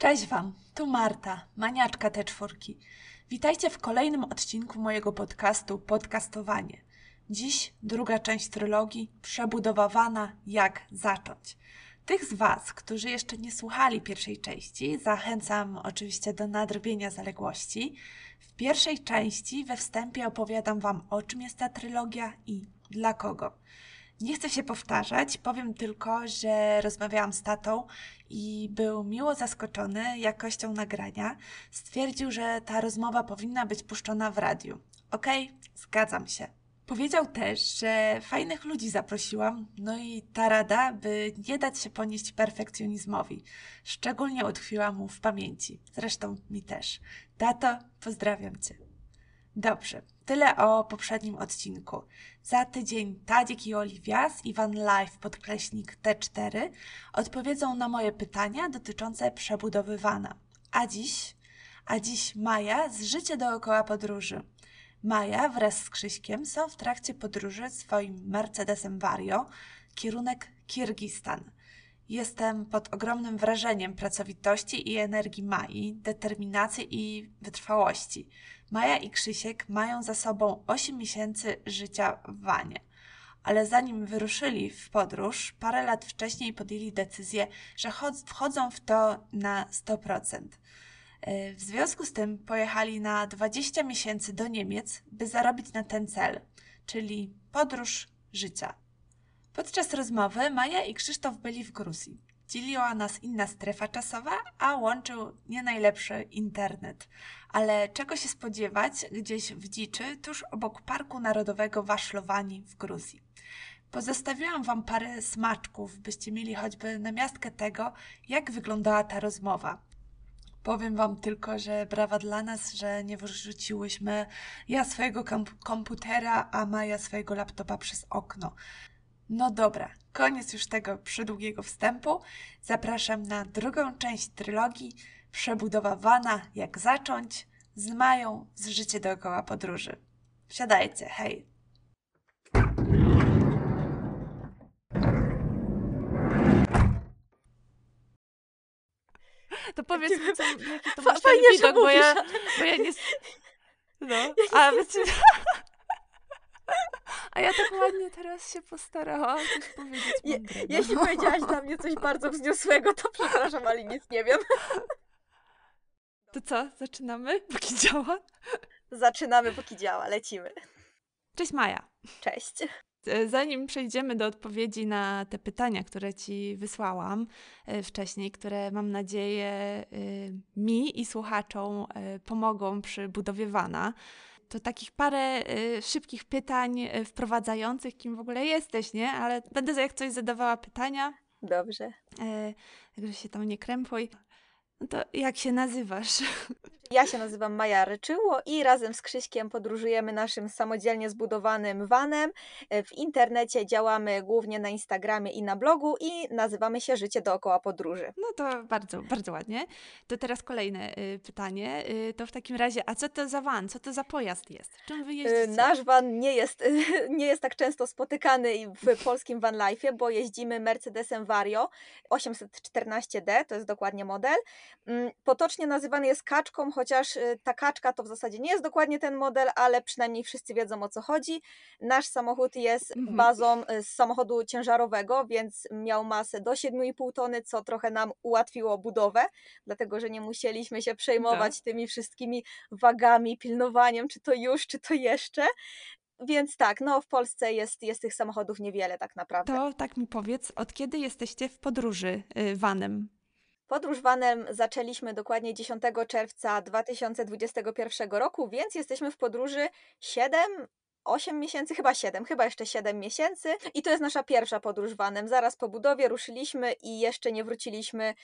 Cześć Wam, tu Marta, maniaczka te czwórki. Witajcie w kolejnym odcinku mojego podcastu Podcastowanie. Dziś druga część trylogii Przebudowana Jak zacząć. Tych z Was, którzy jeszcze nie słuchali pierwszej części, zachęcam oczywiście do nadrobienia zaległości. W pierwszej części we wstępie opowiadam Wam o czym jest ta trylogia i dla kogo. Nie chcę się powtarzać, powiem tylko, że rozmawiałam z tatą i był miło zaskoczony jakością nagrania. Stwierdził, że ta rozmowa powinna być puszczona w radiu. Okej, okay, zgadzam się. Powiedział też, że fajnych ludzi zaprosiłam, no i ta rada, by nie dać się ponieść perfekcjonizmowi, szczególnie utkwiła mu w pamięci. Zresztą mi też. Tato, pozdrawiam Cię. Dobrze, tyle o poprzednim odcinku. Za tydzień Tadzik i Oliwia z Ivan Life podkreśnik T4 odpowiedzą na moje pytania dotyczące przebudowy wana. A dziś, a dziś Maja z Życie dookoła podróży. Maja wraz z Krzyśkiem są w trakcie podróży swoim Mercedesem Vario, kierunek Kirgistan. Jestem pod ogromnym wrażeniem pracowitości i energii Mai, determinacji i wytrwałości. Maja i Krzysiek mają za sobą 8 miesięcy życia w wanie. Ale zanim wyruszyli w podróż, parę lat wcześniej podjęli decyzję, że wchodzą w to na 100%. E, w związku z tym pojechali na 20 miesięcy do Niemiec, by zarobić na ten cel, czyli podróż życia. Podczas rozmowy Maja i Krzysztof byli w Gruzji. Dzieliła nas inna strefa czasowa, a łączył nie najlepszy internet. Ale czego się spodziewać gdzieś w dziczy, tuż obok Parku Narodowego Waszlowani w Gruzji. Pozostawiłam Wam parę smaczków, byście mieli choćby namiastkę tego, jak wyglądała ta rozmowa. Powiem Wam tylko, że brawa dla nas, że nie wyrzuciłyśmy ja swojego komputera, a Maja swojego laptopa przez okno. No dobra, koniec już tego przydługiego wstępu. Zapraszam na drugą część trylogii Przebudowawana jak zacząć z Mają z życie dookoła podróży. Wsiadajcie, hej! To powiedz mi, co, jaki to masz Fajnie, widok, bo ja, bo ja nie... No, a wiecie... A ja tak ładnie teraz się postarałam coś powiedzieć Je, Jeśli powiedziałaś dla mnie coś bardzo wzniosłego, to przepraszam, ale nic nie wiem. To co, zaczynamy, póki działa? Zaczynamy, póki działa, lecimy. Cześć Maja. Cześć. E, zanim przejdziemy do odpowiedzi na te pytania, które Ci wysłałam e, wcześniej, które mam nadzieję e, mi i słuchaczom pomogą przy budowie wana, to takich parę y, szybkich pytań y, wprowadzających, kim w ogóle jesteś, nie? Ale będę jak coś zadawała pytania. Dobrze. E, także się tam nie krępuj. No to jak się nazywasz? Ja się nazywam Maja Ryczyło i razem z Krzyśkiem podróżujemy naszym samodzielnie zbudowanym vanem. E, w internecie działamy głównie na Instagramie i na blogu i nazywamy się Życie dookoła podróży. No to bardzo, bardzo ładnie. To teraz kolejne y, pytanie. Y, to w takim razie, a co to za van? Co to za pojazd jest? Czym wy jeździcie? Nasz van nie jest, nie jest tak często spotykany w polskim van life, bo jeździmy Mercedesem Vario 814D, to jest dokładnie model. Mm, potocznie nazywany jest kaczką, chociaż y, ta kaczka to w zasadzie nie jest dokładnie ten model, ale przynajmniej wszyscy wiedzą o co chodzi. Nasz samochód jest mhm. bazą y, z samochodu ciężarowego, więc miał masę do 7,5 tony, co trochę nam ułatwiło budowę, dlatego że nie musieliśmy się przejmować tak. tymi wszystkimi wagami, pilnowaniem, czy to już, czy to jeszcze. Więc tak, no w Polsce jest, jest tych samochodów niewiele tak naprawdę. To tak mi powiedz, od kiedy jesteście w podróży y, vanem? Podróż vanem zaczęliśmy dokładnie 10 czerwca 2021 roku, więc jesteśmy w podróży 7, 8 miesięcy, chyba 7, chyba jeszcze 7 miesięcy. I to jest nasza pierwsza podróż vanem. Zaraz po budowie ruszyliśmy i jeszcze nie wróciliśmy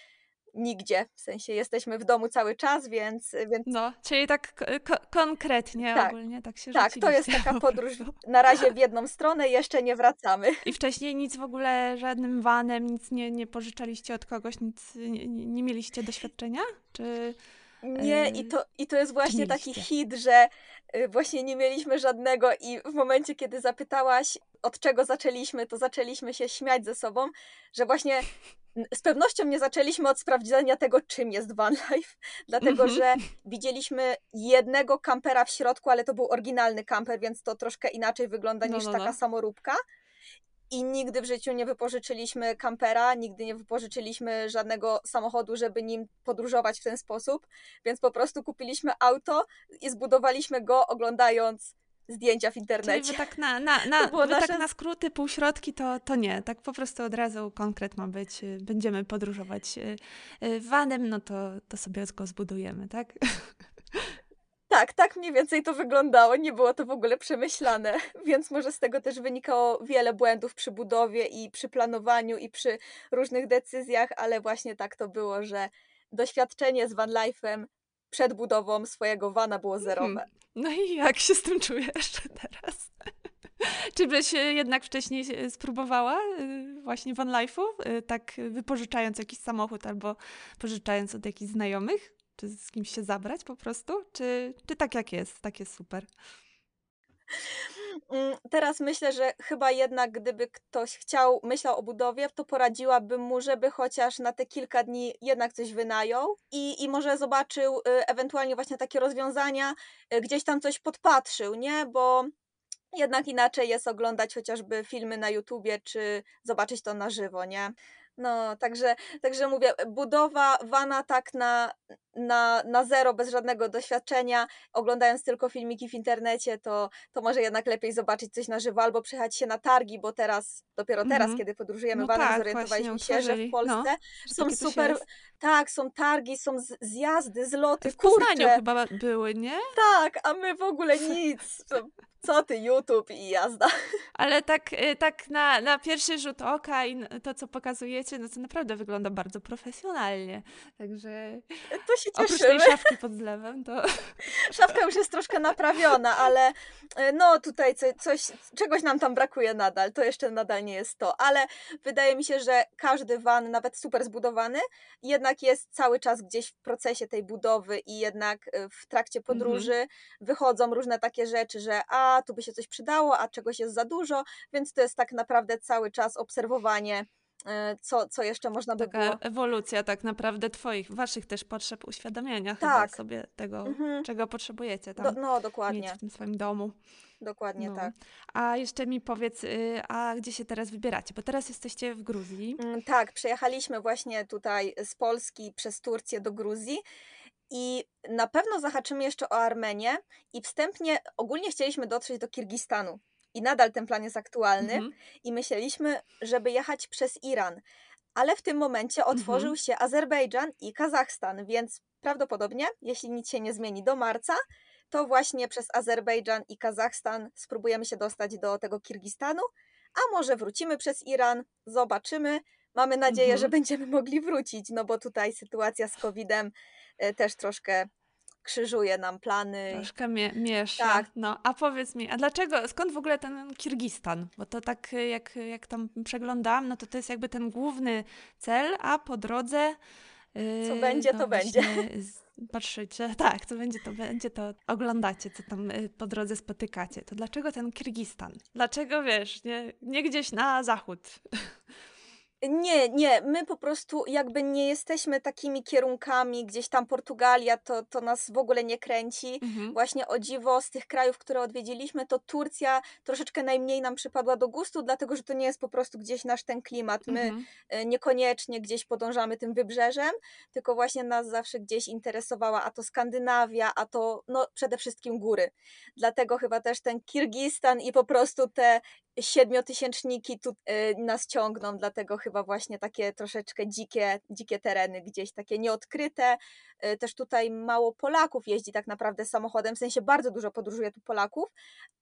nigdzie. W sensie jesteśmy w domu cały czas, więc. więc... No, czyli tak konkretnie tak, ogólnie tak się Tak, to jest taka podróż na razie w jedną stronę, jeszcze nie wracamy. I wcześniej nic w ogóle, żadnym vanem, nic nie, nie pożyczaliście od kogoś, nic nie, nie mieliście doświadczenia? Czy. Nie, i to, i to jest właśnie taki hit, że y, właśnie nie mieliśmy żadnego i w momencie, kiedy zapytałaś, od czego zaczęliśmy, to zaczęliśmy się śmiać ze sobą, że właśnie z pewnością nie zaczęliśmy od sprawdzenia tego, czym jest van life, dlatego Mhm. że widzieliśmy jednego kampera w środku, ale to był oryginalny kamper, więc to troszkę inaczej wygląda No, niż no, taka no. samoróbka. I nigdy w życiu nie wypożyczyliśmy kampera, nigdy nie wypożyczyliśmy żadnego samochodu, żeby nim podróżować w ten sposób, więc po prostu kupiliśmy auto i zbudowaliśmy go oglądając zdjęcia w Czyli internecie. wy tak na, na, na, tak nasze- na skróty, półśrodki to, to nie. Tak po prostu od razu konkret ma być. y, Będziemy podróżować y, y, vanem, no to, to sobie go zbudujemy, tak? Tak, tak mniej więcej to wyglądało. Nie było to w ogóle przemyślane, więc może z tego też wynikało wiele błędów przy budowie i przy planowaniu i przy różnych decyzjach, ale właśnie tak to było, że doświadczenie z van life'em przed budową swojego vana było zerowe. No i jak się z tym czujesz teraz? Czy byś y, jednak wcześniej y, spróbowała y, właśnie van life'u, tak wypożyczając jakiś samochód albo pożyczając od jakichś znajomych? Czy z kimś się zabrać po prostu? Czy, czy tak jak jest, tak jest super? Mm, Teraz myślę, że chyba jednak gdyby ktoś chciał, myślał o budowie, to poradziłabym mu, żeby chociaż na te kilka dni jednak coś wynajął i, i może zobaczył y, ewentualnie właśnie takie rozwiązania, y, gdzieś tam coś podpatrzył, nie? Bo jednak inaczej jest oglądać chociażby filmy na YouTubie, czy zobaczyć to na żywo, nie? No, także, także mówię, budowa vana tak na, na, na zero, bez żadnego doświadczenia, oglądając tylko filmiki w internecie, to, to może jednak lepiej zobaczyć coś na żywo albo przyjechać się na targi, bo teraz, dopiero teraz, Mhm. kiedy podróżujemy No vanem, tak, zorientowaliśmy właśnie się, że w no, Polsce Że są super, tak, są targi, są z- zjazdy, zloty, W Poznaniu kurczę, chyba były, nie? tak, a my w ogóle nic. Co ty, YouTube i jazda. Ale tak, y, tak na, na pierwszy rzut oka i to, co pokazujecie, no to naprawdę wygląda bardzo profesjonalnie. Także To się oprócz tej cieszymy. szafki pod zlewem, to Szafka już jest troszkę naprawiona, ale e, no tutaj co, coś, czegoś nam tam brakuje nadal. To jeszcze nadal nie jest to, ale wydaje mi się, że każdy van, nawet super zbudowany, jednak jest cały czas gdzieś w procesie tej budowy i jednak e, w trakcie podróży wychodzą różne takie rzeczy, że a tu by się coś przydało, a czegoś jest za dużo, więc to jest tak naprawdę cały czas obserwowanie, co, co jeszcze można by taka było. ewolucja tak naprawdę twoich, waszych też potrzeb uświadamiania chyba Tak. sobie tego, Mhm. czego potrzebujecie Do, tam no, mieć dokładnie, w tym swoim domu. dokładnie No. tak. A jeszcze mi powiedz, y, a gdzie się teraz wybieracie? Bo teraz jesteście w Gruzji. Mm, Tak, przejechaliśmy właśnie tutaj z Polski przez Turcję do Gruzji i na pewno zahaczymy jeszcze o Armenię i wstępnie ogólnie chcieliśmy dotrzeć do Kirgistanu i nadal ten plan jest aktualny Mhm. i myśleliśmy, żeby jechać przez Iran, ale w tym momencie otworzył Mhm. się Azerbejdżan i Kazachstan, więc prawdopodobnie, jeśli nic się nie zmieni do marca, to właśnie przez Azerbejdżan i Kazachstan spróbujemy się dostać do tego Kirgistanu, a może wrócimy przez Iran, zobaczymy. Mamy nadzieję, Mhm. że będziemy mogli wrócić, no bo tutaj sytuacja z COVID-em e, też troszkę krzyżuje nam plany. Troszkę mie- miesza. Tak. No, a powiedz mi, a dlaczego, skąd w ogóle ten Kirgistan? Bo to tak y, jak, jak tam przeglądałam, no to to jest jakby ten główny cel, a po drodze... y, Co będzie, to będzie. Patrzycie, tak, co będzie, to będzie, to oglądacie, co tam y, po drodze spotykacie. To dlaczego ten Kirgistan? Dlaczego, wiesz, nie, nie gdzieś na zachód? Nie, nie, my po prostu jakby nie jesteśmy takimi kierunkami, gdzieś tam Portugalia, to, to nas w ogóle nie kręci. Mhm. Właśnie o dziwo z tych krajów, które odwiedziliśmy, to Turcja troszeczkę najmniej nam przypadła do gustu, dlatego że to nie jest po prostu gdzieś nasz ten klimat. My Mhm. e, niekoniecznie gdzieś podążamy tym wybrzeżem, tylko właśnie nas zawsze gdzieś interesowała a to Skandynawia, a to no, przede wszystkim góry. Dlatego chyba też ten Kirgistan i po prostu te siedmiotysięczniki tu e, nas ciągną, dlatego chyba właśnie takie troszeczkę dzikie, dzikie tereny gdzieś, takie nieodkryte. E, Też tutaj mało Polaków jeździ tak naprawdę samochodem, w sensie bardzo dużo podróżuje tu Polaków,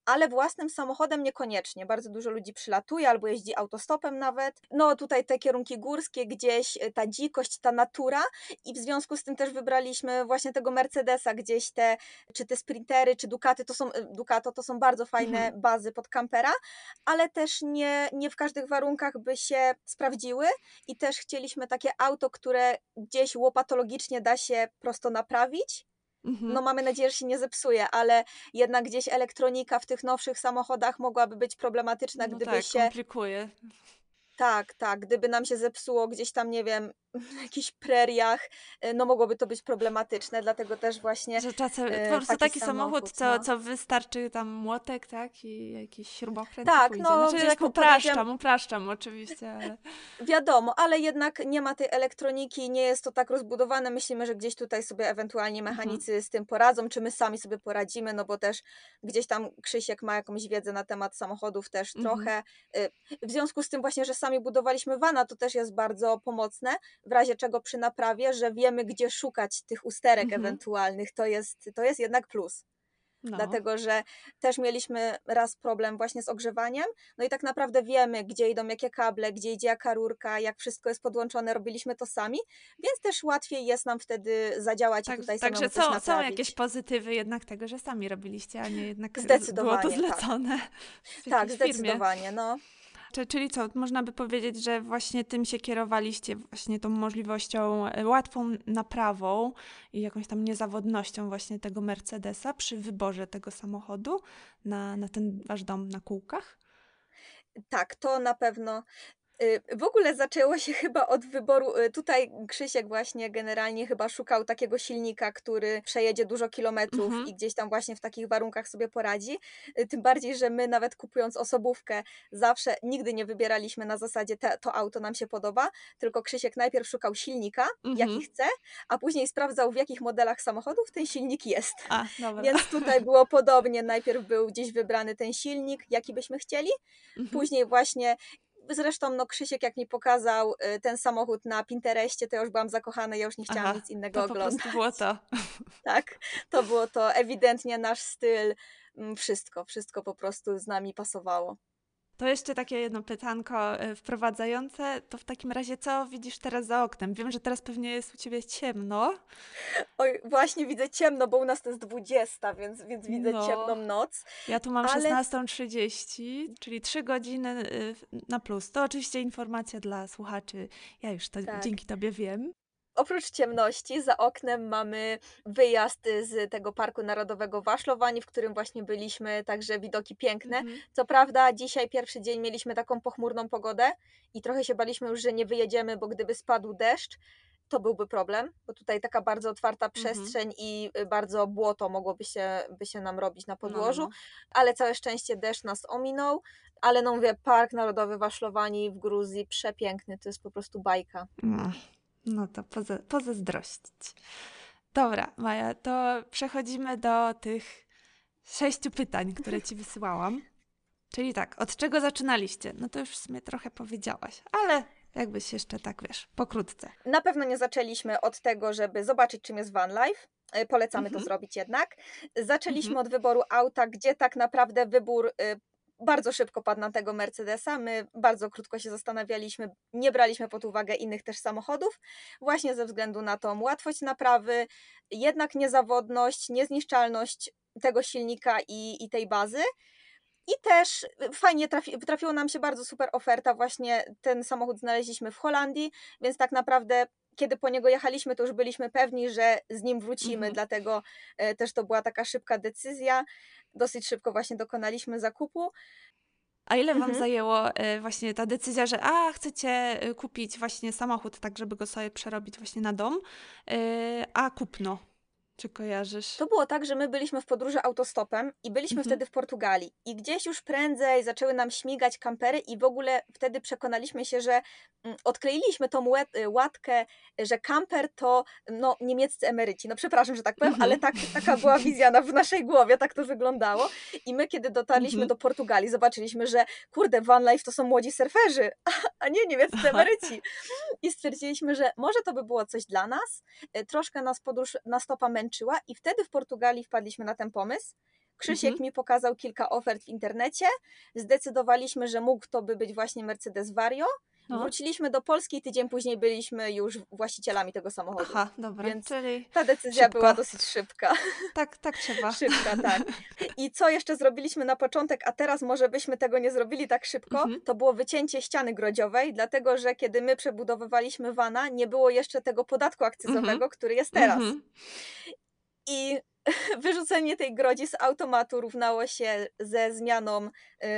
ale własnym samochodem niekoniecznie. Bardzo dużo ludzi przylatuje albo jeździ autostopem nawet. No tutaj te kierunki górskie, gdzieś e, ta dzikość, ta natura i w związku z tym też wybraliśmy właśnie tego Mercedesa, gdzieś te, czy te Sprintery, czy Ducaty, to są, Ducato, to są bardzo fajne Mhm. bazy pod kampera, ale też nie, nie w każdych warunkach by się sprawdziły i też chcieliśmy takie auto, które gdzieś łopatologicznie da się prosto naprawić. Mhm. No mamy nadzieję, że się nie zepsuje, ale jednak gdzieś elektronika w tych nowszych samochodach mogłaby być problematyczna, No gdyby tak, się komplikuje. Tak, tak. Gdyby nam się zepsuło gdzieś tam, nie wiem, w jakichś preriach, y, no mogłoby to być problematyczne, dlatego też właśnie Że czasem e, po prostu taki samochód, co, no. co wystarczy tam młotek, tak? I jakiś śrubokręt Tak, pójdzie. no, Znaczy, tak upraszczam, upraszczam oczywiście, ale... Wiadomo, ale jednak nie ma tej elektroniki, nie jest to tak rozbudowane. Myślimy, że gdzieś tutaj sobie ewentualnie Mhm. mechanicy z tym poradzą, czy my sami sobie poradzimy, no bo też gdzieś tam Krzysiek ma jakąś wiedzę na temat samochodów też Mhm. trochę. Y, W związku z tym właśnie, że sami budowaliśmy vana, to też jest bardzo pomocne, w razie czego przy naprawie, że wiemy, gdzie szukać tych usterek Mhm. ewentualnych. To jest, to jest jednak plus. No. Dlatego, że też mieliśmy raz problem właśnie z ogrzewaniem, no i tak naprawdę wiemy, gdzie idą jakie kable, gdzie idzie jaka rurka, jak wszystko jest podłączone, robiliśmy to sami, więc też łatwiej jest nam wtedy zadziałać i Tak, tutaj także samemu coś są, naprawić. jakieś pozytywy jednak tego, że sami robiliście, a nie jednak Zdecydowanie, było to tak. zlecone Tak, firmie. zdecydowanie, no. Czy, czyli co, można by powiedzieć, że właśnie tym się kierowaliście, właśnie tą możliwością, e, łatwą naprawą i jakąś tam niezawodnością właśnie tego Mercedesa przy wyborze tego samochodu na, na ten wasz dom na kółkach? Tak, to na pewno. Y, W ogóle zaczęło się chyba od wyboru. y, Tutaj Krzysiek właśnie generalnie chyba szukał takiego silnika, który przejedzie dużo kilometrów Mhm. i gdzieś tam właśnie w takich warunkach sobie poradzi. Y, Tym bardziej, że my nawet kupując osobówkę zawsze nigdy nie wybieraliśmy na zasadzie te, to auto nam się podoba, tylko Krzysiek najpierw szukał silnika, Mhm. jaki chce, a później sprawdzał w jakich modelach samochodów ten silnik jest. A, dobra. Więc tutaj było podobnie. Najpierw był gdzieś wybrany ten silnik, jaki byśmy chcieli, Mhm. Później właśnie, zresztą no Krzysiek jak mi pokazał y, ten samochód na Pinterestie, to ja już byłam zakochana, ja już nie chciałam Aha, nic innego To oglądać. prostu było to. Tak, to było to ewidentnie nasz styl, mm, wszystko, wszystko po prostu z nami pasowało. To jeszcze takie jedno pytanko e, wprowadzające. To w takim razie, co widzisz teraz za oknem? Wiem, że teraz pewnie jest u ciebie ciemno. Oj, właśnie widzę ciemno, bo u nas to jest 20, więc, więc widzę No. ciemną noc. Ja tu mam Ale- 16.30, czyli 3 godziny y, na plus. To oczywiście informacja dla słuchaczy. Ja już to Tak. dzięki tobie wiem. Oprócz ciemności, za oknem mamy wyjazd z tego Parku Narodowego Waszlowani, w którym właśnie byliśmy, także widoki piękne. Mhm. Co prawda, dzisiaj pierwszy dzień mieliśmy taką pochmurną pogodę i trochę się baliśmy już, że nie wyjedziemy, bo gdyby spadł deszcz, to byłby problem, bo tutaj taka bardzo otwarta Mhm. przestrzeń i y, bardzo błoto mogłoby się, by się nam robić na No, podłożu, no, ale całe szczęście deszcz nas ominął. Ale no mówię, Park Narodowy Waszlowani w Gruzji, przepiękny, to jest po prostu bajka. no. No to poza, pozazdrościć. Dobra, Maja, to przechodzimy do tych sześciu pytań, które ci wysyłałam. Czyli tak, od czego zaczynaliście? No to już w sumie trochę powiedziałaś, ale jakbyś jeszcze tak, wiesz, pokrótce. Na pewno nie zaczęliśmy od tego, żeby zobaczyć, czym jest van life. E, Polecamy Mhm. to zrobić jednak. Zaczęliśmy Mhm. od wyboru auta, gdzie tak naprawdę wybór y, bardzo szybko padł na tego Mercedesa. My bardzo krótko się zastanawialiśmy, nie braliśmy pod uwagę innych też samochodów, właśnie ze względu na tą łatwość naprawy, jednak niezawodność, niezniszczalność tego silnika i, i tej bazy. I też fajnie trafi, trafiła nam się bardzo super oferta. Właśnie ten samochód znaleźliśmy w Holandii, więc tak naprawdę, kiedy po niego jechaliśmy, to już byliśmy pewni, że z nim wrócimy, Mhm. dlatego e, też to była taka szybka decyzja. Dosyć szybko właśnie dokonaliśmy zakupu. A ile wam Mhm. zajęło e, właśnie ta decyzja, że a, chcecie e, kupić właśnie samochód, tak żeby go sobie przerobić właśnie na dom, a kupno? Czy kojarzysz? To było tak, że my byliśmy w podróży autostopem i byliśmy Mhm. wtedy w Portugalii. I gdzieś już prędzej zaczęły nam śmigać kampery, i w ogóle wtedy przekonaliśmy się, że mm, odkleiliśmy tą y, łatkę, że kamper to no, niemieccy emeryci. No przepraszam, że tak powiem, Mhm. ale tak, taka była wizja na, w naszej głowie, tak to wyglądało. I my, kiedy dotarliśmy Mhm. do Portugalii, zobaczyliśmy, że kurde, van life to są młodzi surferzy, a nie niemieccy emeryci. I stwierdziliśmy, że może to by było coś dla nas. Y, Troszkę nas podróż na stopa męczyła i wtedy w Portugalii wpadliśmy na ten pomysł. Krzysiek Mhm. mi pokazał kilka ofert w internecie. Zdecydowaliśmy, że mógł to by być właśnie Mercedes Vario. No. Wróciliśmy do Polski i tydzień później byliśmy już właścicielami tego samochodu. Aha, dobra, Więc czyli Ta decyzja Szybko. była dosyć szybka. tak, tak trzeba. Szybka, tak. I co jeszcze zrobiliśmy na początek, a teraz może byśmy tego nie zrobili tak szybko, Mhm. to było wycięcie ściany grodziowej, dlatego że kiedy my przebudowywaliśmy wana, nie było jeszcze tego podatku akcyzowego, który jest teraz. Mhm. I wyrzucenie tej grodzi z automatu równało się ze zmianą y,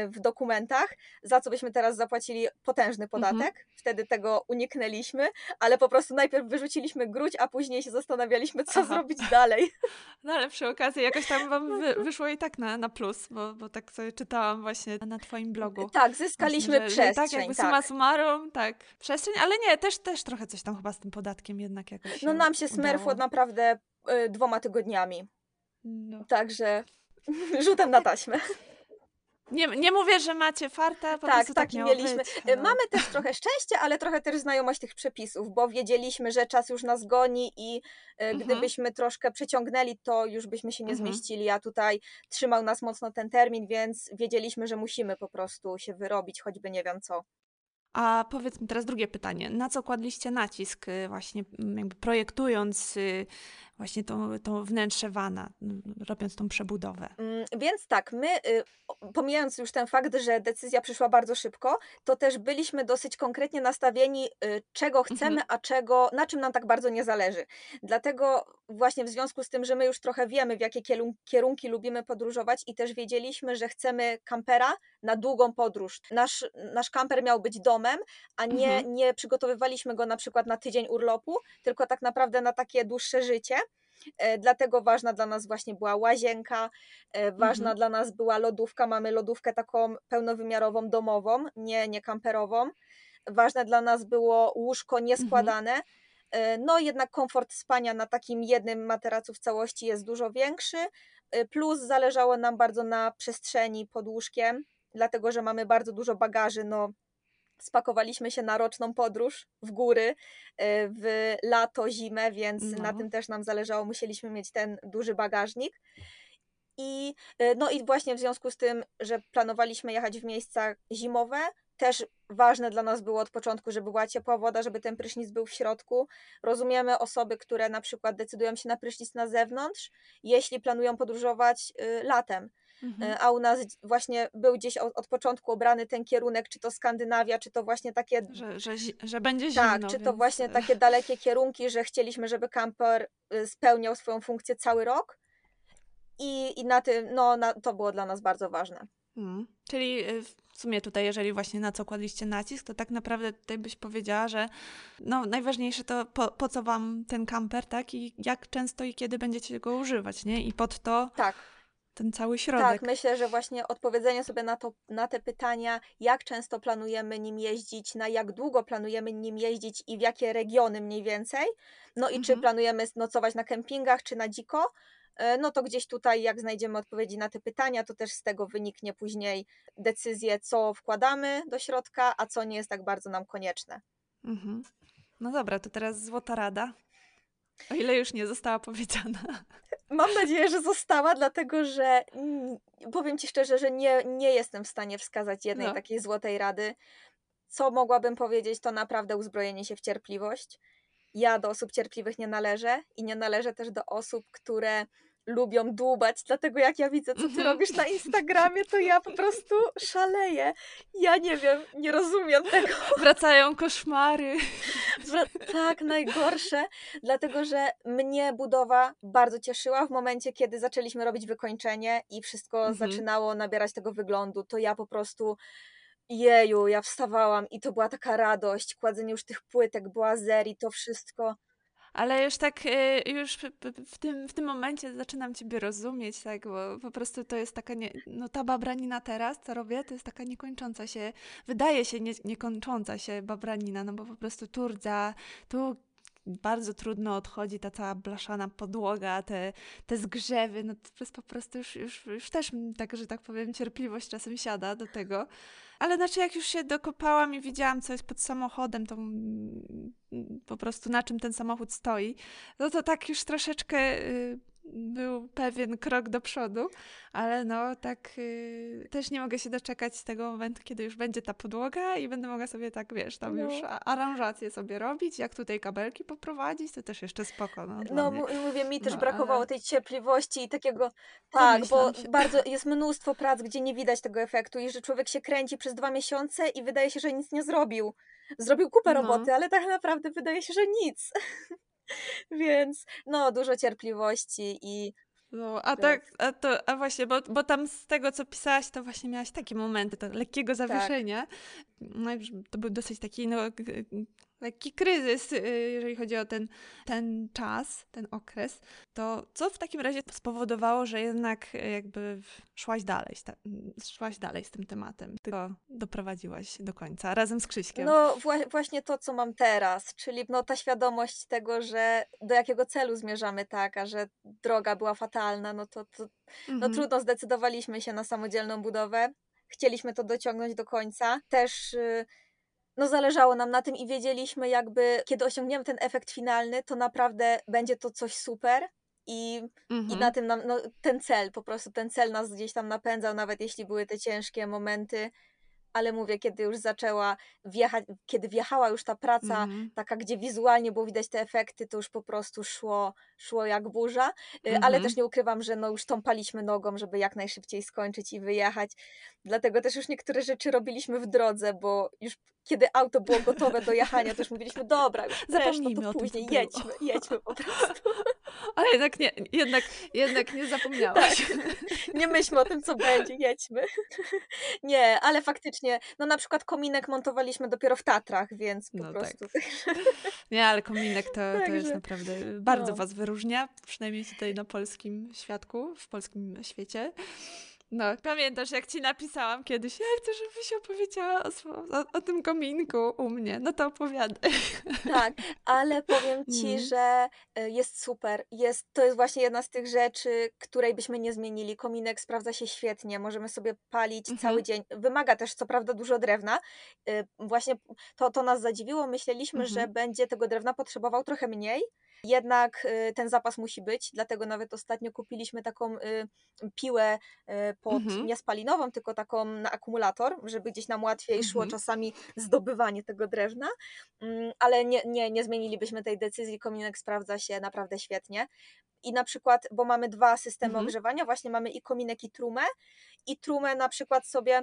w dokumentach, za co byśmy teraz zapłacili potężny Mhm. podatek. Wtedy tego uniknęliśmy, ale po prostu najpierw wyrzuciliśmy gródź, a później się zastanawialiśmy, co Aha. zrobić dalej. No ale przy okazji jakoś tam wam wy, wyszło i tak na, na plus, bo, bo tak sobie czytałam właśnie na twoim blogu. Tak, zyskaliśmy Właśnie, że, że i przestrzeń. tak jakby tak. suma summarum, tak, przestrzeń, ale nie, też, też trochę coś tam chyba z tym podatkiem jednak jakoś No nam się smerfło udało. naprawdę y, dwoma tygodniami. No. Także rzutem na taśmę. Nie, nie mówię, że macie farta, po Tak, prostu tak taki miało mieliśmy. Być, Y, no. Mamy też trochę szczęścia, ale trochę też znajomość tych przepisów, bo wiedzieliśmy, że czas już nas goni i y, Mhm. gdybyśmy troszkę przeciągnęli, to już byśmy się nie Mhm. zmieścili, a tutaj trzymał nas mocno ten termin, więc wiedzieliśmy, że musimy po prostu się wyrobić, choćby nie wiem co. A powiedz mi teraz drugie pytanie. Na co kładliście nacisk y, właśnie jakby projektując y, właśnie to, to wnętrze wana, robiąc tą przebudowę? Mm, Więc tak, my, y, pomijając już ten fakt, że decyzja przyszła bardzo szybko, to też byliśmy dosyć konkretnie nastawieni, y, czego chcemy, a czego, na czym nam tak bardzo nie zależy. Dlatego właśnie w związku z tym, że my już trochę wiemy, w jakie kierunki lubimy podróżować i też wiedzieliśmy, że chcemy kampera na długą podróż. Nasz, nasz kamper miał być domem, a nie, Mhm. nie przygotowywaliśmy go na przykład na tydzień urlopu, tylko tak naprawdę na takie dłuższe życie. E, Dlatego ważna dla nas właśnie była łazienka, e, ważna Mhm. dla nas była lodówka. Mamy lodówkę taką pełnowymiarową, domową, nie, nie kamperową. Ważne dla nas było łóżko nieskładane. E, No jednak komfort spania na takim jednym materacu w całości jest dużo większy. Plus zależało nam bardzo na przestrzeni pod łóżkiem, dlatego że mamy bardzo dużo bagaży. No, spakowaliśmy się na roczną podróż w góry, e, w lato, zimę, więc na No. tym też nam zależało. Musieliśmy mieć ten duży bagażnik. I, e, no i właśnie w związku z tym, że planowaliśmy jechać w miejsca zimowe, też ważne dla nas było od początku, żeby była ciepła woda, żeby ten prysznic był w środku. Rozumiemy osoby, które na przykład decydują się na prysznic na zewnątrz, jeśli planują podróżować y, latem. Mhm. E, A u nas właśnie był gdzieś od, od początku obrany ten kierunek, czy to Skandynawia, czy to właśnie takie Że, że, że będzie zimno. tak, czy to więc, właśnie y, takie dalekie kierunki, że chcieliśmy, żeby kamper y, spełniał swoją funkcję cały rok. I, i na tym, no, na, to było dla nas bardzo ważne. Mm. Czyli y, w sumie tutaj, jeżeli właśnie na co kładliście nacisk, to tak naprawdę tutaj byś powiedziała, że no, najważniejsze to po, po co wam ten kamper, tak? I jak często i kiedy będziecie go używać, nie? I pod to Tak, ten cały środek. tak, myślę, że właśnie odpowiedzenie sobie na, to, na te pytania, jak często planujemy nim jeździć, na jak długo planujemy nim jeździć i w jakie regiony mniej więcej, no i czy Mhm. planujemy nocować na kempingach, czy na dziko, e, no to gdzieś tutaj, jak znajdziemy odpowiedzi na te pytania, to też z tego wyniknie później decyzję, co wkładamy do środka, a co nie jest tak bardzo nam konieczne. Mhm. No dobra, to teraz złota rada. O ile już nie została powiedziana. Mam nadzieję, że została, dlatego że mm, powiem Ci szczerze, że nie, nie jestem w stanie wskazać jednej No. takiej złotej rady. Co mogłabym powiedzieć, to naprawdę uzbrojenie się w cierpliwość. Ja do osób cierpliwych nie należę i nie należę też do osób, które lubią dłubać, dlatego jak ja widzę, co ty Mhm. robisz na Instagramie, to ja po prostu szaleję. Ja nie wiem, nie rozumiem tego. Wracają koszmary. Tak, najgorsze, dlatego że mnie budowa bardzo cieszyła w momencie, kiedy zaczęliśmy robić wykończenie i wszystko Mhm. zaczynało nabierać tego wyglądu, to ja po prostu jeju, ja wstawałam i to była taka radość, kładzenie już tych płytek, błazer i to wszystko. Ale już tak, y, już w tym, w tym momencie zaczynam Ciebie rozumieć, tak, bo po prostu to jest taka, nie, no ta babranina teraz, co robię, to jest taka niekończąca się, wydaje się nie, niekończąca się babranina, no bo po prostu tu rdza, tu bardzo trudno odchodzi ta cała blaszana podłoga, te, te zgrzewy, no to jest po prostu już, już, już też tak, że tak powiem, cierpliwość czasem siada do tego. Ale znaczy, jak już się dokopałam i widziałam, co jest pod samochodem, to po prostu na czym ten samochód stoi, no to tak już troszeczkę y, był pewien krok do przodu, ale no tak y, też nie mogę się doczekać tego momentu, kiedy już będzie ta podłoga i będę mogła sobie tak, wiesz, tam No. już aranżację sobie robić, jak tutaj kabelki poprowadzić, to też jeszcze spoko, no, No, mówię, mi też No, brakowało ale- tej cierpliwości i takiego. Tak, bo się. bardzo jest mnóstwo prac, gdzie nie widać tego efektu i że człowiek się kręci przez dwa miesiące i wydaje się, że nic nie zrobił. Zrobił kupę No. roboty, ale tak naprawdę wydaje się, że nic. Więc no, dużo cierpliwości i No, a tak, a, to, a właśnie, bo, bo tam z tego, co pisałaś, to właśnie miałaś takie momenty to lekkiego tak. zawieszenia. Tak. No, to był dosyć taki, no, lekki kryzys, y, jeżeli chodzi o ten, ten czas, ten okres, to co w takim razie spowodowało, że jednak y, jakby szłaś dalej, szłaś dalej z tym tematem, tylko doprowadziłaś do końca razem z Krzyśkiem? No wła- właśnie to, co mam teraz, czyli no, ta świadomość tego, że do jakiego celu zmierzamy, tak, a że droga była fatalna, no to, to no mhm. trudno, zdecydowaliśmy się na samodzielną budowę, chcieliśmy to dociągnąć do końca, też... Yy, no zależało nam na tym i wiedzieliśmy jakby, kiedy osiągniemy ten efekt finalny, to naprawdę będzie to coś super i, mhm. i na tym nam, no, ten cel, po prostu ten cel nas gdzieś tam napędzał, nawet jeśli były te ciężkie momenty, ale mówię, kiedy już zaczęła wjechać, kiedy wjechała już ta praca, mm. taka, gdzie wizualnie było widać te efekty, to już po prostu szło, szło jak burza, mm -hmm. ale też nie ukrywam, że no już tąpaliśmy nogą, żeby jak najszybciej skończyć i wyjechać, dlatego też już niektóre rzeczy robiliśmy w drodze, bo już kiedy auto było gotowe do jechania, to już mówiliśmy, dobra, Zapomnijmy no to później, jedźmy, jedźmy po prostu. Ale jednak nie, jednak, jednak nie zapomniałaś. Tak. Nie myślmy o tym, co będzie, jedźmy. Nie, ale faktycznie, no na przykład kominek montowaliśmy dopiero w Tatrach, więc po no prostu. Tak. Nie, ale kominek to, to jest naprawdę, bardzo no. was wyróżnia, przynajmniej tutaj na polskim świadku, w polskim świecie. No, pamiętasz, jak ci napisałam kiedyś, ja chcę, żebyś opowiedziała o, o, o tym kominku u mnie. No to opowiadaj. Tak, ale powiem ci, mm. że e, jest super. Jest, to jest właśnie jedna z tych rzeczy, której byśmy nie zmienili. Kominek sprawdza się świetnie, możemy sobie palić -hmm. cały dzień. Wymaga też co prawda dużo drewna. E, właśnie to, to nas zadziwiło. Myśleliśmy, -hmm. że mhm. będzie tego drewna potrzebował trochę mniej, jednak y, ten zapas musi być, dlatego nawet ostatnio kupiliśmy taką y, piłę y, pod mhm. nie spalinową, tylko taką na akumulator, żeby gdzieś nam łatwiej szło mhm. czasami zdobywanie tego drewna, mm, ale nie, nie, nie zmienilibyśmy tej decyzji, kominek sprawdza się naprawdę świetnie. I na przykład, bo mamy dwa systemy mhm. ogrzewania, właśnie mamy i kominek i trumę i trumę na przykład sobie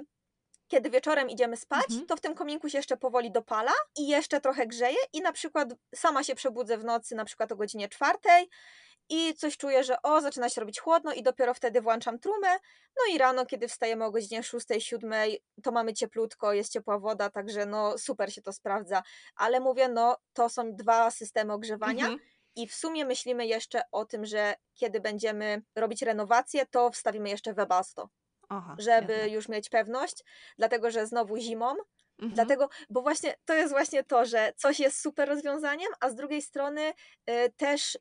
kiedy wieczorem idziemy spać, mhm. to w tym kominku się jeszcze powoli dopala i jeszcze trochę grzeje i na przykład sama się przebudzę w nocy, na przykład o godzinie czwartej i coś czuję, że o, zaczyna się robić chłodno i dopiero wtedy włączam trumę, no i rano, kiedy wstajemy o godzinie 6, 7, to mamy cieplutko, jest ciepła woda, także no super się to sprawdza, ale mówię, no to są dwa systemy ogrzewania, mhm. I w sumie myślimy jeszcze o tym, że kiedy będziemy robić renowację, to wstawimy jeszcze Webasto. Aha, żeby już mieć pewność, dlatego że znowu zimą. Mhm. Dlatego, bo właśnie to jest właśnie to, że coś jest super rozwiązaniem, a z drugiej strony y, też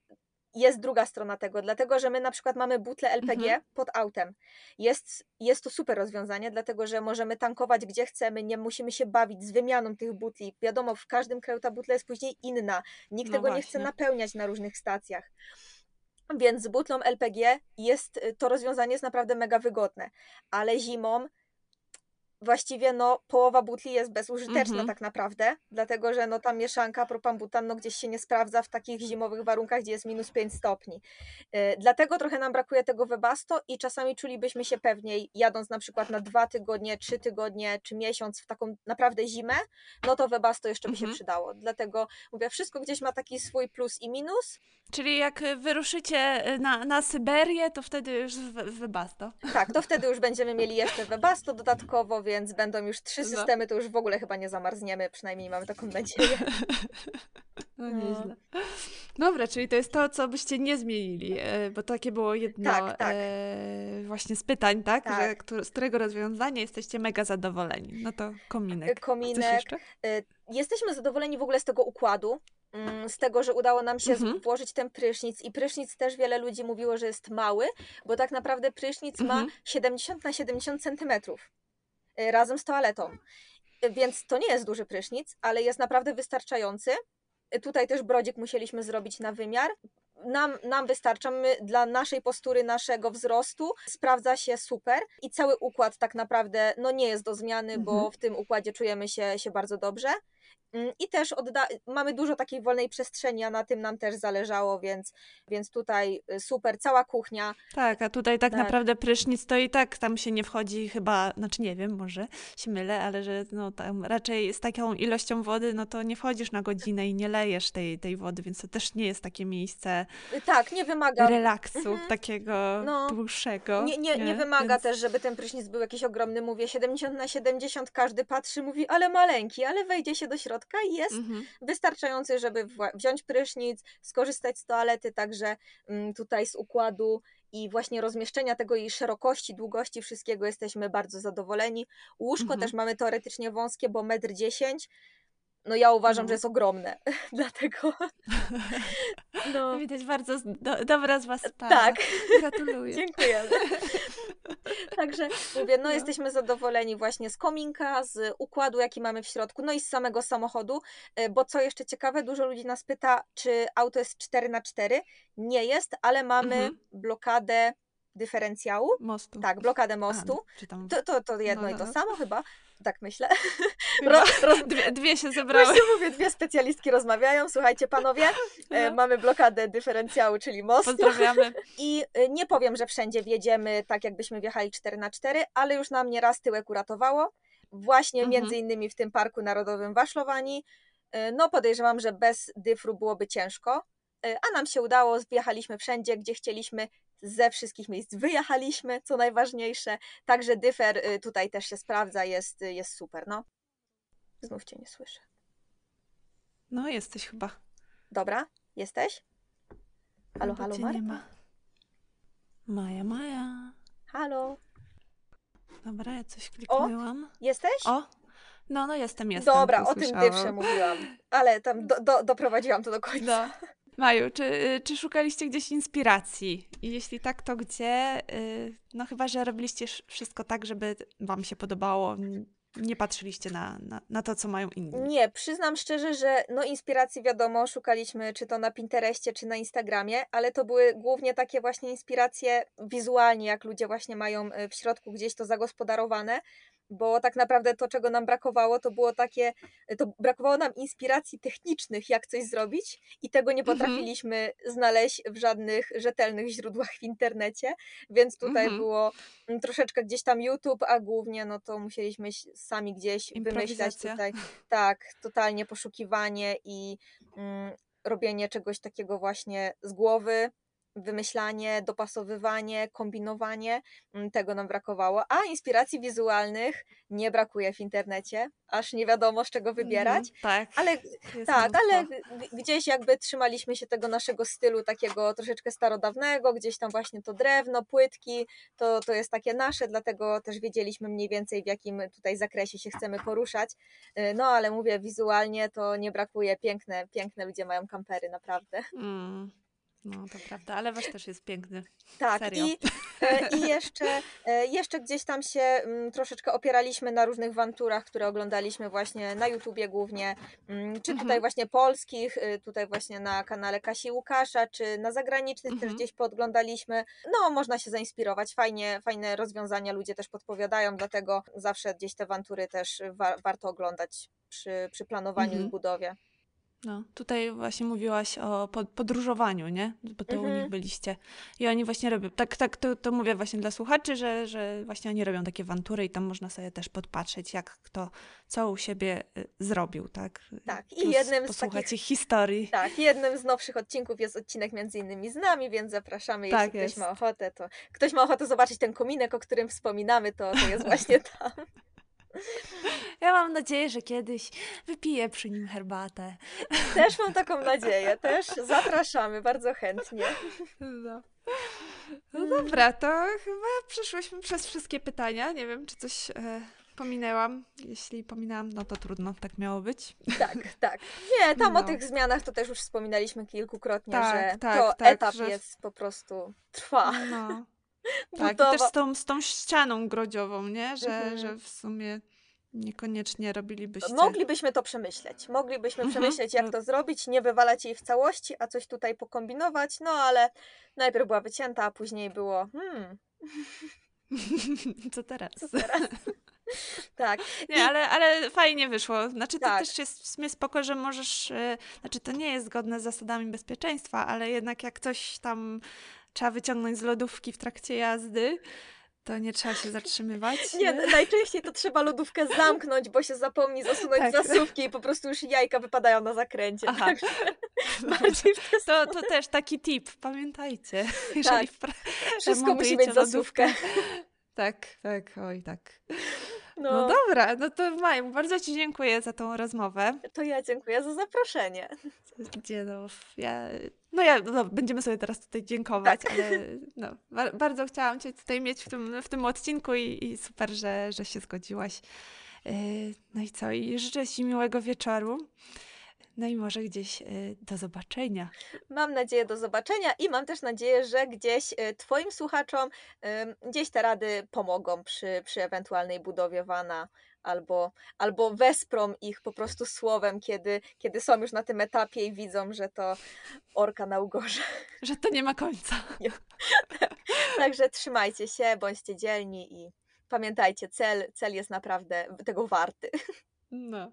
jest druga strona tego, dlatego że my na przykład mamy butle LPG mhm. pod autem. Jest, jest to super rozwiązanie, dlatego że możemy tankować gdzie chcemy, nie musimy się bawić z wymianą tych butli. Wiadomo, w każdym kraju ta butla jest później inna. Nikt no tego właśnie. nie chce napełniać na różnych stacjach. Więc z butlą LPG jest y, to rozwiązanie jest naprawdę mega wygodne, ale zimą właściwie no połowa butli jest bezużyteczna mm -hmm. tak naprawdę, dlatego że no ta mieszanka propambutan no gdzieś się nie sprawdza w takich zimowych warunkach, gdzie jest minus 5 stopni. Yy, dlatego trochę nam brakuje tego webasto i czasami czulibyśmy się pewniej jadąc na przykład na dwa tygodnie, trzy tygodnie czy miesiąc w taką naprawdę zimę, no to webasto jeszcze by mm -hmm. się mhm. przydało. Dlatego mówię, wszystko gdzieś ma taki swój plus i minus. Czyli jak wyruszycie y, na, na Syberię, to wtedy już webasto. Tak, to wtedy już będziemy mieli jeszcze webasto dodatkowo, więc więc będą już trzy no. systemy, to już w ogóle chyba nie zamarzniemy, przynajmniej mamy taką nadzieję. No, no nieźle. Dobra, czyli to jest to, co byście nie zmienili, e, bo takie było jedno tak, tak. E, właśnie z pytań, tak? tak. Że, z którego rozwiązania jesteście mega zadowoleni. No to kominek. Kominek. E, jesteśmy zadowoleni w ogóle z tego układu, mm, z tego, że udało nam się mhm. włożyć ten prysznic i prysznic też wiele ludzi mówiło, że jest mały, bo tak naprawdę prysznic mhm. ma 70 na 70 centymetrów. Y, razem z toaletą. Więc to nie jest duży prysznic, ale jest naprawdę wystarczający. Y, tutaj też brodzik musieliśmy zrobić na wymiar. Nam, nam wystarcza, my, dla naszej postury, naszego wzrostu sprawdza się super i cały układ tak naprawdę no, nie jest do zmiany, mhm. bo w tym układzie czujemy się, się bardzo dobrze. Mm, I też odda- mamy dużo takiej wolnej przestrzeni, a na tym nam też zależało, więc, więc tutaj y, super, cała kuchnia. Tak, a tutaj tak, Tak. naprawdę prysznic to i tak tam się nie wchodzi chyba, znaczy nie wiem, może się mylę, ale że no tam raczej z taką ilością wody, no to nie wchodzisz na godzinę i nie lejesz tej, tej wody, więc to też nie jest takie miejsce Y, Tak, nie wymaga relaksu Mhm. takiego No. dłuższego. Nie, nie, nie wymaga Więc- też, żeby ten prysznic był jakiś ogromny. Mówię 70 na 70, każdy patrzy, mówi, ale maleńki, ale wejdzie się do środka jest Mhm. wystarczający, żeby wziąć prysznic, skorzystać z toalety, także mm, tutaj z układu i właśnie rozmieszczenia tego i szerokości, długości wszystkiego jesteśmy bardzo zadowoleni. Łóżko Mhm. też mamy teoretycznie wąskie, bo 1,10 m. No ja uważam, No. że jest ogromne, dlatego no, Widać bardzo do, dobra z was para. tak. Gratuluję. Dziękujemy. Także mówię, no No. jesteśmy zadowoleni właśnie z kominka, z układu, jaki mamy w środku, no i z samego samochodu, e, bo co jeszcze ciekawe, dużo ludzi nas pyta, czy auto jest 4 na 4 Nie jest, ale mamy Mhm. blokadę dyferencjału. Mostu. Tak, blokadę mostu. czy tam... To, to, to jedno No, i no, to no. samo chyba, tak myślę. Ro, roz, Dwie, dwie się zebrały. Właśnie mówię, dwie specjalistki rozmawiają. Słuchajcie, panowie, e, No. mamy blokadę dyferencjału, czyli mostu. Pozdrawiamy. I y, nie powiem, że wszędzie wjedziemy tak, jakbyśmy wjechali 4 na 4 ale już nam nieraz tyłek uratowało. Właśnie Mhm. między innymi w tym Parku Narodowym Waszlowani. Y, No podejrzewam, że bez dyfru byłoby ciężko, y, a nam się udało, wjechaliśmy wszędzie, gdzie chcieliśmy, ze wszystkich miejsc wyjechaliśmy, co najważniejsze. Także dyfer y, tutaj też się sprawdza, jest, y, jest super, no. Znów Cię nie słyszę. No jesteś chyba. Dobra, jesteś? Halo, halo, Marta? nie ma. Maja, Maja. Halo, Dobra, ja coś kliknęłam. jesteś? O! No, no jestem, jestem. Dobra, o tym dyfrze mówiłam, ale tam do, do, doprowadziłam to do końca. No. Maju, czy, czy szukaliście gdzieś inspiracji? I jeśli tak, to gdzie? Y, No chyba, że robiliście sz- wszystko tak, żeby wam się podobało. Nie patrzyliście na, na, na to, co mają inni. Nie, przyznam szczerze, że no inspiracji wiadomo, szukaliśmy czy to na Pinterestie, czy na Instagramie, ale to były głównie takie właśnie inspiracje wizualnie, jak ludzie właśnie mają y, w środku gdzieś to zagospodarowane, bo tak naprawdę to, czego nam brakowało, to było takie, to brakowało nam inspiracji technicznych, jak coś zrobić i tego nie Mhm. potrafiliśmy znaleźć w żadnych rzetelnych źródłach w internecie, więc tutaj Mhm. było mm, troszeczkę gdzieś tam YouTube, a głównie no to musieliśmy sami gdzieś wymyślać tutaj, tak, totalnie poszukiwanie i mm, robienie czegoś takiego właśnie z głowy, wymyślanie, dopasowywanie, kombinowanie, mm, tego nam brakowało, a inspiracji wizualnych nie brakuje w internecie, aż nie wiadomo z czego wybierać, Mhm, tak. ale tak, mnóstwo. ale gdzieś jakby trzymaliśmy się tego naszego stylu takiego troszeczkę starodawnego, gdzieś tam właśnie to drewno, płytki, to, to jest takie nasze, dlatego też wiedzieliśmy mniej więcej w jakim tutaj zakresie się chcemy poruszać. Y, No ale mówię, wizualnie to nie brakuje, piękne, piękne ludzie mają kampery, naprawdę. Mm. No, to prawda, ale wasz też jest piękny. Tak, Serio. i, e, i jeszcze, e, jeszcze gdzieś tam się mm, troszeczkę opieraliśmy na różnych wanturach, które oglądaliśmy właśnie na YouTubie głównie, mm, czy tutaj Mhm. właśnie polskich, y, tutaj właśnie na kanale Kasi Łukasza, czy na zagranicznych też Mhm. gdzieś podglądaliśmy. No, można się zainspirować, fajnie, fajne rozwiązania ludzie też podpowiadają, dlatego zawsze gdzieś te wantury też wa- warto oglądać przy, przy planowaniu Mhm. i budowie. No, tutaj właśnie mówiłaś o pod- podróżowaniu, nie? Bo to u Mhm. nich byliście. I oni właśnie robią, tak, tak to, to mówię właśnie dla słuchaczy, że, że właśnie oni robią takie wantury i tam można sobie też podpatrzeć, jak kto, co u siebie y, zrobił, tak? Tak, i Plus jednym z posłuchać takich- ich historii. Tak, jednym z nowszych odcinków jest odcinek między innymi z nami, więc zapraszamy, jeśli Tak ktoś jest. ma ochotę, to ktoś ma ochotę zobaczyć ten kominek, o którym wspominamy, to, to jest właśnie tam. Ja mam nadzieję, że kiedyś wypiję przy nim herbatę. Też mam taką nadzieję, też zapraszamy bardzo chętnie. No. no dobra, to chyba przeszłyśmy przez wszystkie pytania. Nie wiem, czy coś e, pominęłam. Jeśli pominęłam, no to trudno, tak miało być. Tak, tak. Nie, tam o No. tych zmianach to też już wspominaliśmy kilkukrotnie, Tak, że tak, to tak, etap że- jest po prostu trwa. No. Tak, i też z tą, z tą ścianą grodziową, nie? Że, Mhm. że w sumie niekoniecznie robilibyście... Moglibyśmy to przemyśleć. Moglibyśmy Mhm. przemyśleć, jak No. to zrobić, nie wywalać jej w całości, a coś tutaj pokombinować, no ale najpierw była wycięta, a później było, hmm, Co teraz? co teraz? Tak. Nie, ale, ale fajnie wyszło. Znaczy, to Tak. też jest w sumie spoko, że możesz. e, Znaczy, to nie jest zgodne z zasadami bezpieczeństwa, ale jednak jak coś tam trzeba wyciągnąć z lodówki w trakcie jazdy, to nie trzeba się zatrzymywać. Nie, najczęściej to trzeba lodówkę zamknąć, bo się zapomni zasunąć Tak. zasówki i po prostu już jajka wypadają na zakręcie. Aha. Także bardziej w tę To, to też taki tip, pamiętajcie. Jeżeli Tak. Wszystko musi mieć zasówkę. Tak, tak, oj, tak. No, No dobra, no to Maju, bardzo Ci dziękuję za tą rozmowę. to ja dziękuję za zaproszenie. Gdzie no, ja, no ja, no, będziemy sobie teraz tutaj dziękować, ale no, ba- bardzo chciałam Cię tutaj mieć w tym, w tym odcinku i, i super, że, że się zgodziłaś. Yy, No i co, i życzę Ci miłego wieczoru. No i może gdzieś yy, do zobaczenia. Mam nadzieję do zobaczenia i mam też nadzieję, że gdzieś y, Twoim słuchaczom gdzieś te rady pomogą przy, przy ewentualnej budowie wana albo, albo wesprą ich po prostu słowem, kiedy, kiedy są już na tym etapie i widzą, że to orka na ugorze. Że to nie ma końca. Także trzymajcie się, bądźcie dzielni i pamiętajcie, cel, cel jest naprawdę tego warty. No.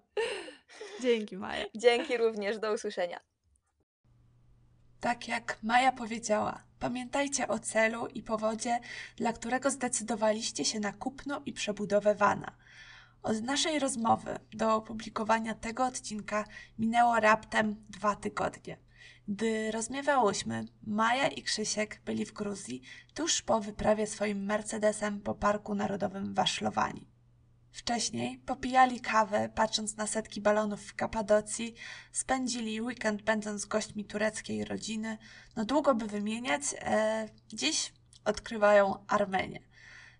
Dzięki Maja. Dzięki również, do usłyszenia. Tak jak Maja powiedziała, pamiętajcie o celu i powodzie, dla którego zdecydowaliście się na kupno i przebudowę wana. Od naszej rozmowy do opublikowania tego odcinka minęło raptem dwa tygodnie. Gdy rozmawiałyśmy, Maja i Krzysiek byli w Gruzji tuż po wyprawie swoim Mercedesem po Parku Narodowym w Waszlowani. Wcześniej popijali kawę, patrząc na setki balonów w Kapadocji, spędzili weekend będąc gośćmi tureckiej rodziny. No długo by wymieniać, e, dziś odkrywają Armenię.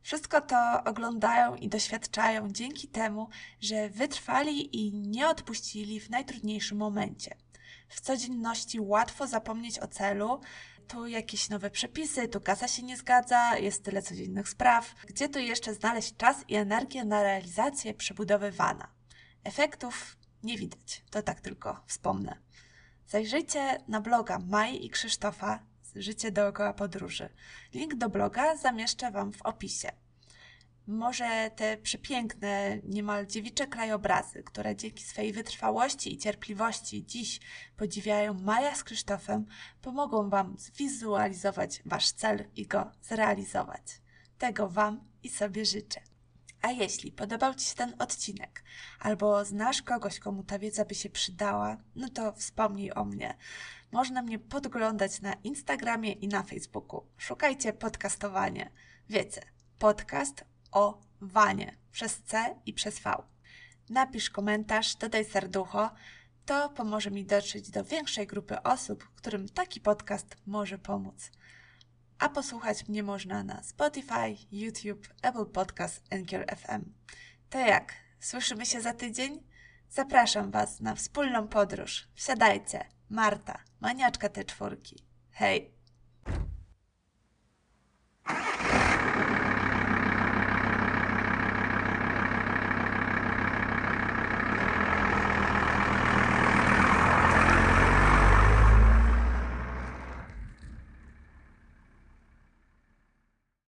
Wszystko to oglądają i doświadczają dzięki temu, że wytrwali i nie odpuścili w najtrudniejszym momencie. W codzienności łatwo zapomnieć o celu, tu jakieś nowe przepisy, tu kasa się nie zgadza, jest tyle codziennych spraw. Gdzie tu jeszcze znaleźć czas i energię na realizację przebudowy wana? Efektów nie widać, to tak tylko wspomnę. Zajrzyjcie na bloga Maj i Krzysztofa Życie dookoła podróży. Link do bloga zamieszczę Wam w opisie. Może te przepiękne, niemal dziewicze krajobrazy, które dzięki swej wytrwałości i cierpliwości dziś podziwiają Maja z Krzysztofem, pomogą Wam zwizualizować Wasz cel i go zrealizować. Tego Wam i sobie życzę. A jeśli podobał Ci się ten odcinek, albo znasz kogoś, komu ta wiedza by się przydała, no to wspomnij o mnie. Można mnie podglądać na Instagramie i na Facebooku. Szukajcie podcastowanie. Wiecie, podcast o wanie przez C i przez V. Napisz komentarz, dodaj serducho, to pomoże mi dotrzeć do większej grupy osób, którym taki podcast może pomóc. A posłuchać mnie można na Spotify, YouTube, Apple Podcast, Anchor FM. To jak? Słyszymy się za tydzień? Zapraszam Was na wspólną podróż. Wsiadajcie. Marta, maniaczka te czwórki. Hej!